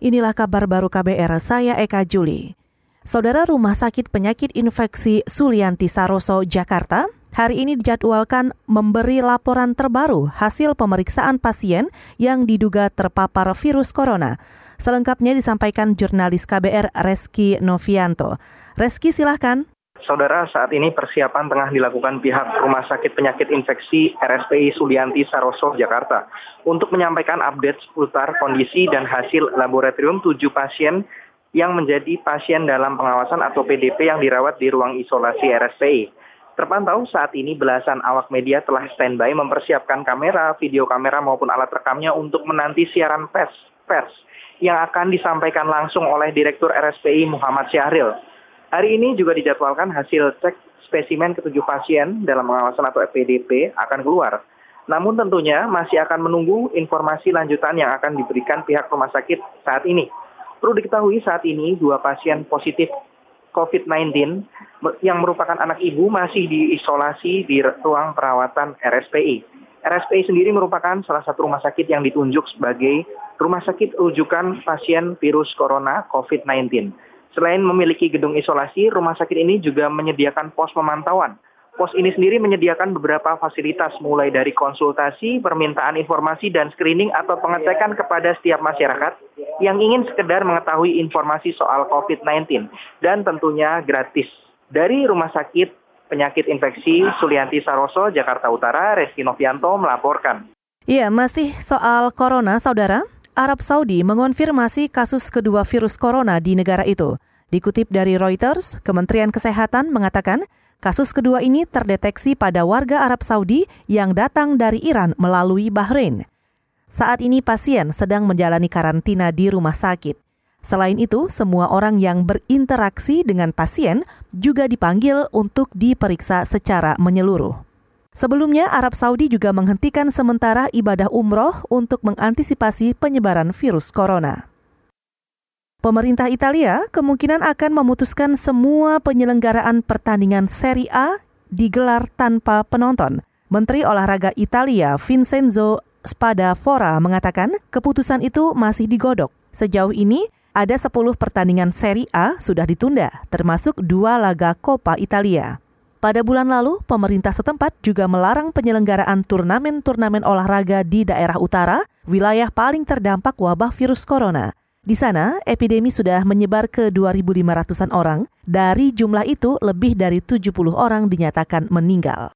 Inilah kabar baru KBR, saya Eka Juli. Saudara Rumah Sakit Penyakit Infeksi Sulianti Saroso, Jakarta, hari ini dijadwalkan memberi laporan terbaru hasil pemeriksaan pasien yang diduga terpapar virus corona. Selengkapnya disampaikan jurnalis KBR Reski Novianto. Reski silahkan. Saudara, saat ini persiapan tengah dilakukan pihak Rumah Sakit Penyakit Infeksi RSPI Sulianti Saroso, Jakarta untuk menyampaikan update seputar kondisi dan hasil laboratorium tujuh pasien yang menjadi pasien dalam pengawasan atau PDP yang dirawat di ruang isolasi RSPI. Terpantau saat ini belasan awak media telah standby mempersiapkan kamera, video kamera maupun alat rekamnya untuk menanti siaran pers, pers yang akan disampaikan langsung oleh Direktur RSPI Muhammad Syahril. Hari ini juga dijadwalkan hasil cek spesimen ketujuh pasien dalam pengawasan atau PDP akan keluar. Namun tentunya masih akan menunggu informasi lanjutan yang akan diberikan pihak rumah sakit saat ini. Perlu diketahui saat ini dua pasien positif COVID-19 yang merupakan anak ibu masih diisolasi di ruang perawatan RSPI. RSPI sendiri merupakan salah satu rumah sakit yang ditunjuk sebagai rumah sakit rujukan pasien virus corona COVID-19. Selain memiliki gedung isolasi, rumah sakit ini juga menyediakan pos pemantauan. Pos ini sendiri menyediakan beberapa fasilitas mulai dari konsultasi, permintaan informasi, dan screening atau pengecekan kepada setiap masyarakat yang ingin sekedar mengetahui informasi soal COVID-19 dan tentunya gratis. Dari Rumah Sakit Penyakit Infeksi Sulianti Saroso, Jakarta Utara, Reski Novianto melaporkan. Iya, masih soal corona, saudara. Arab Saudi mengonfirmasi kasus kedua virus corona di negara itu. Dikutip dari Reuters, Kementerian Kesehatan mengatakan kasus kedua ini terdeteksi pada warga Arab Saudi yang datang dari Iran melalui Bahrain. Saat ini pasien sedang menjalani karantina di rumah sakit. Selain itu, semua orang yang berinteraksi dengan pasien juga dipanggil untuk diperiksa secara menyeluruh. Sebelumnya, Arab Saudi juga menghentikan sementara ibadah umroh untuk mengantisipasi penyebaran virus corona. Pemerintah Italia kemungkinan akan memutuskan semua penyelenggaraan pertandingan Serie A digelar tanpa penonton. Menteri Olahraga Italia Vincenzo Spadafora mengatakan keputusan itu masih digodok. Sejauh ini, ada 10 pertandingan Serie A sudah ditunda, termasuk dua laga Coppa Italia. Pada bulan lalu, pemerintah setempat juga melarang penyelenggaraan turnamen-turnamen olahraga di daerah utara, wilayah paling terdampak wabah virus corona. Di sana, epidemi sudah menyebar ke 2.500-an orang. Dari jumlah itu, lebih dari 70 orang dinyatakan meninggal.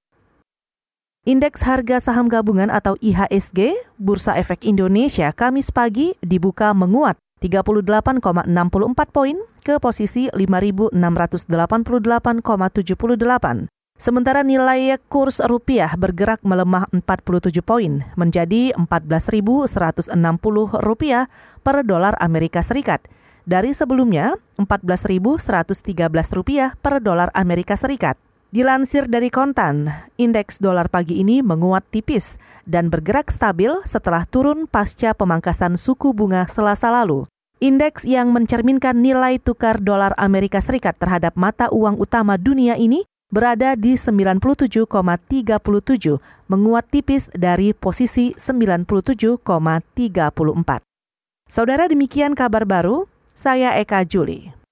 Indeks harga saham gabungan atau IHSG, Bursa Efek Indonesia Kamis pagi dibuka menguat 38,64 poin ke posisi 5.688,78. Sementara nilai kurs rupiah bergerak melemah 47 poin menjadi 14.160 rupiah per dolar Amerika Serikat dari sebelumnya 14.113 rupiah per dolar Amerika Serikat. Dilansir dari kontan, indeks dolar pagi ini menguat tipis dan bergerak stabil setelah turun pasca pemangkasan suku bunga selasa lalu. Indeks yang mencerminkan nilai tukar dolar Amerika Serikat terhadap mata uang utama dunia ini berada di 97,37, menguat tipis dari posisi 97,34. Saudara demikian kabar baru, saya Eka Juli.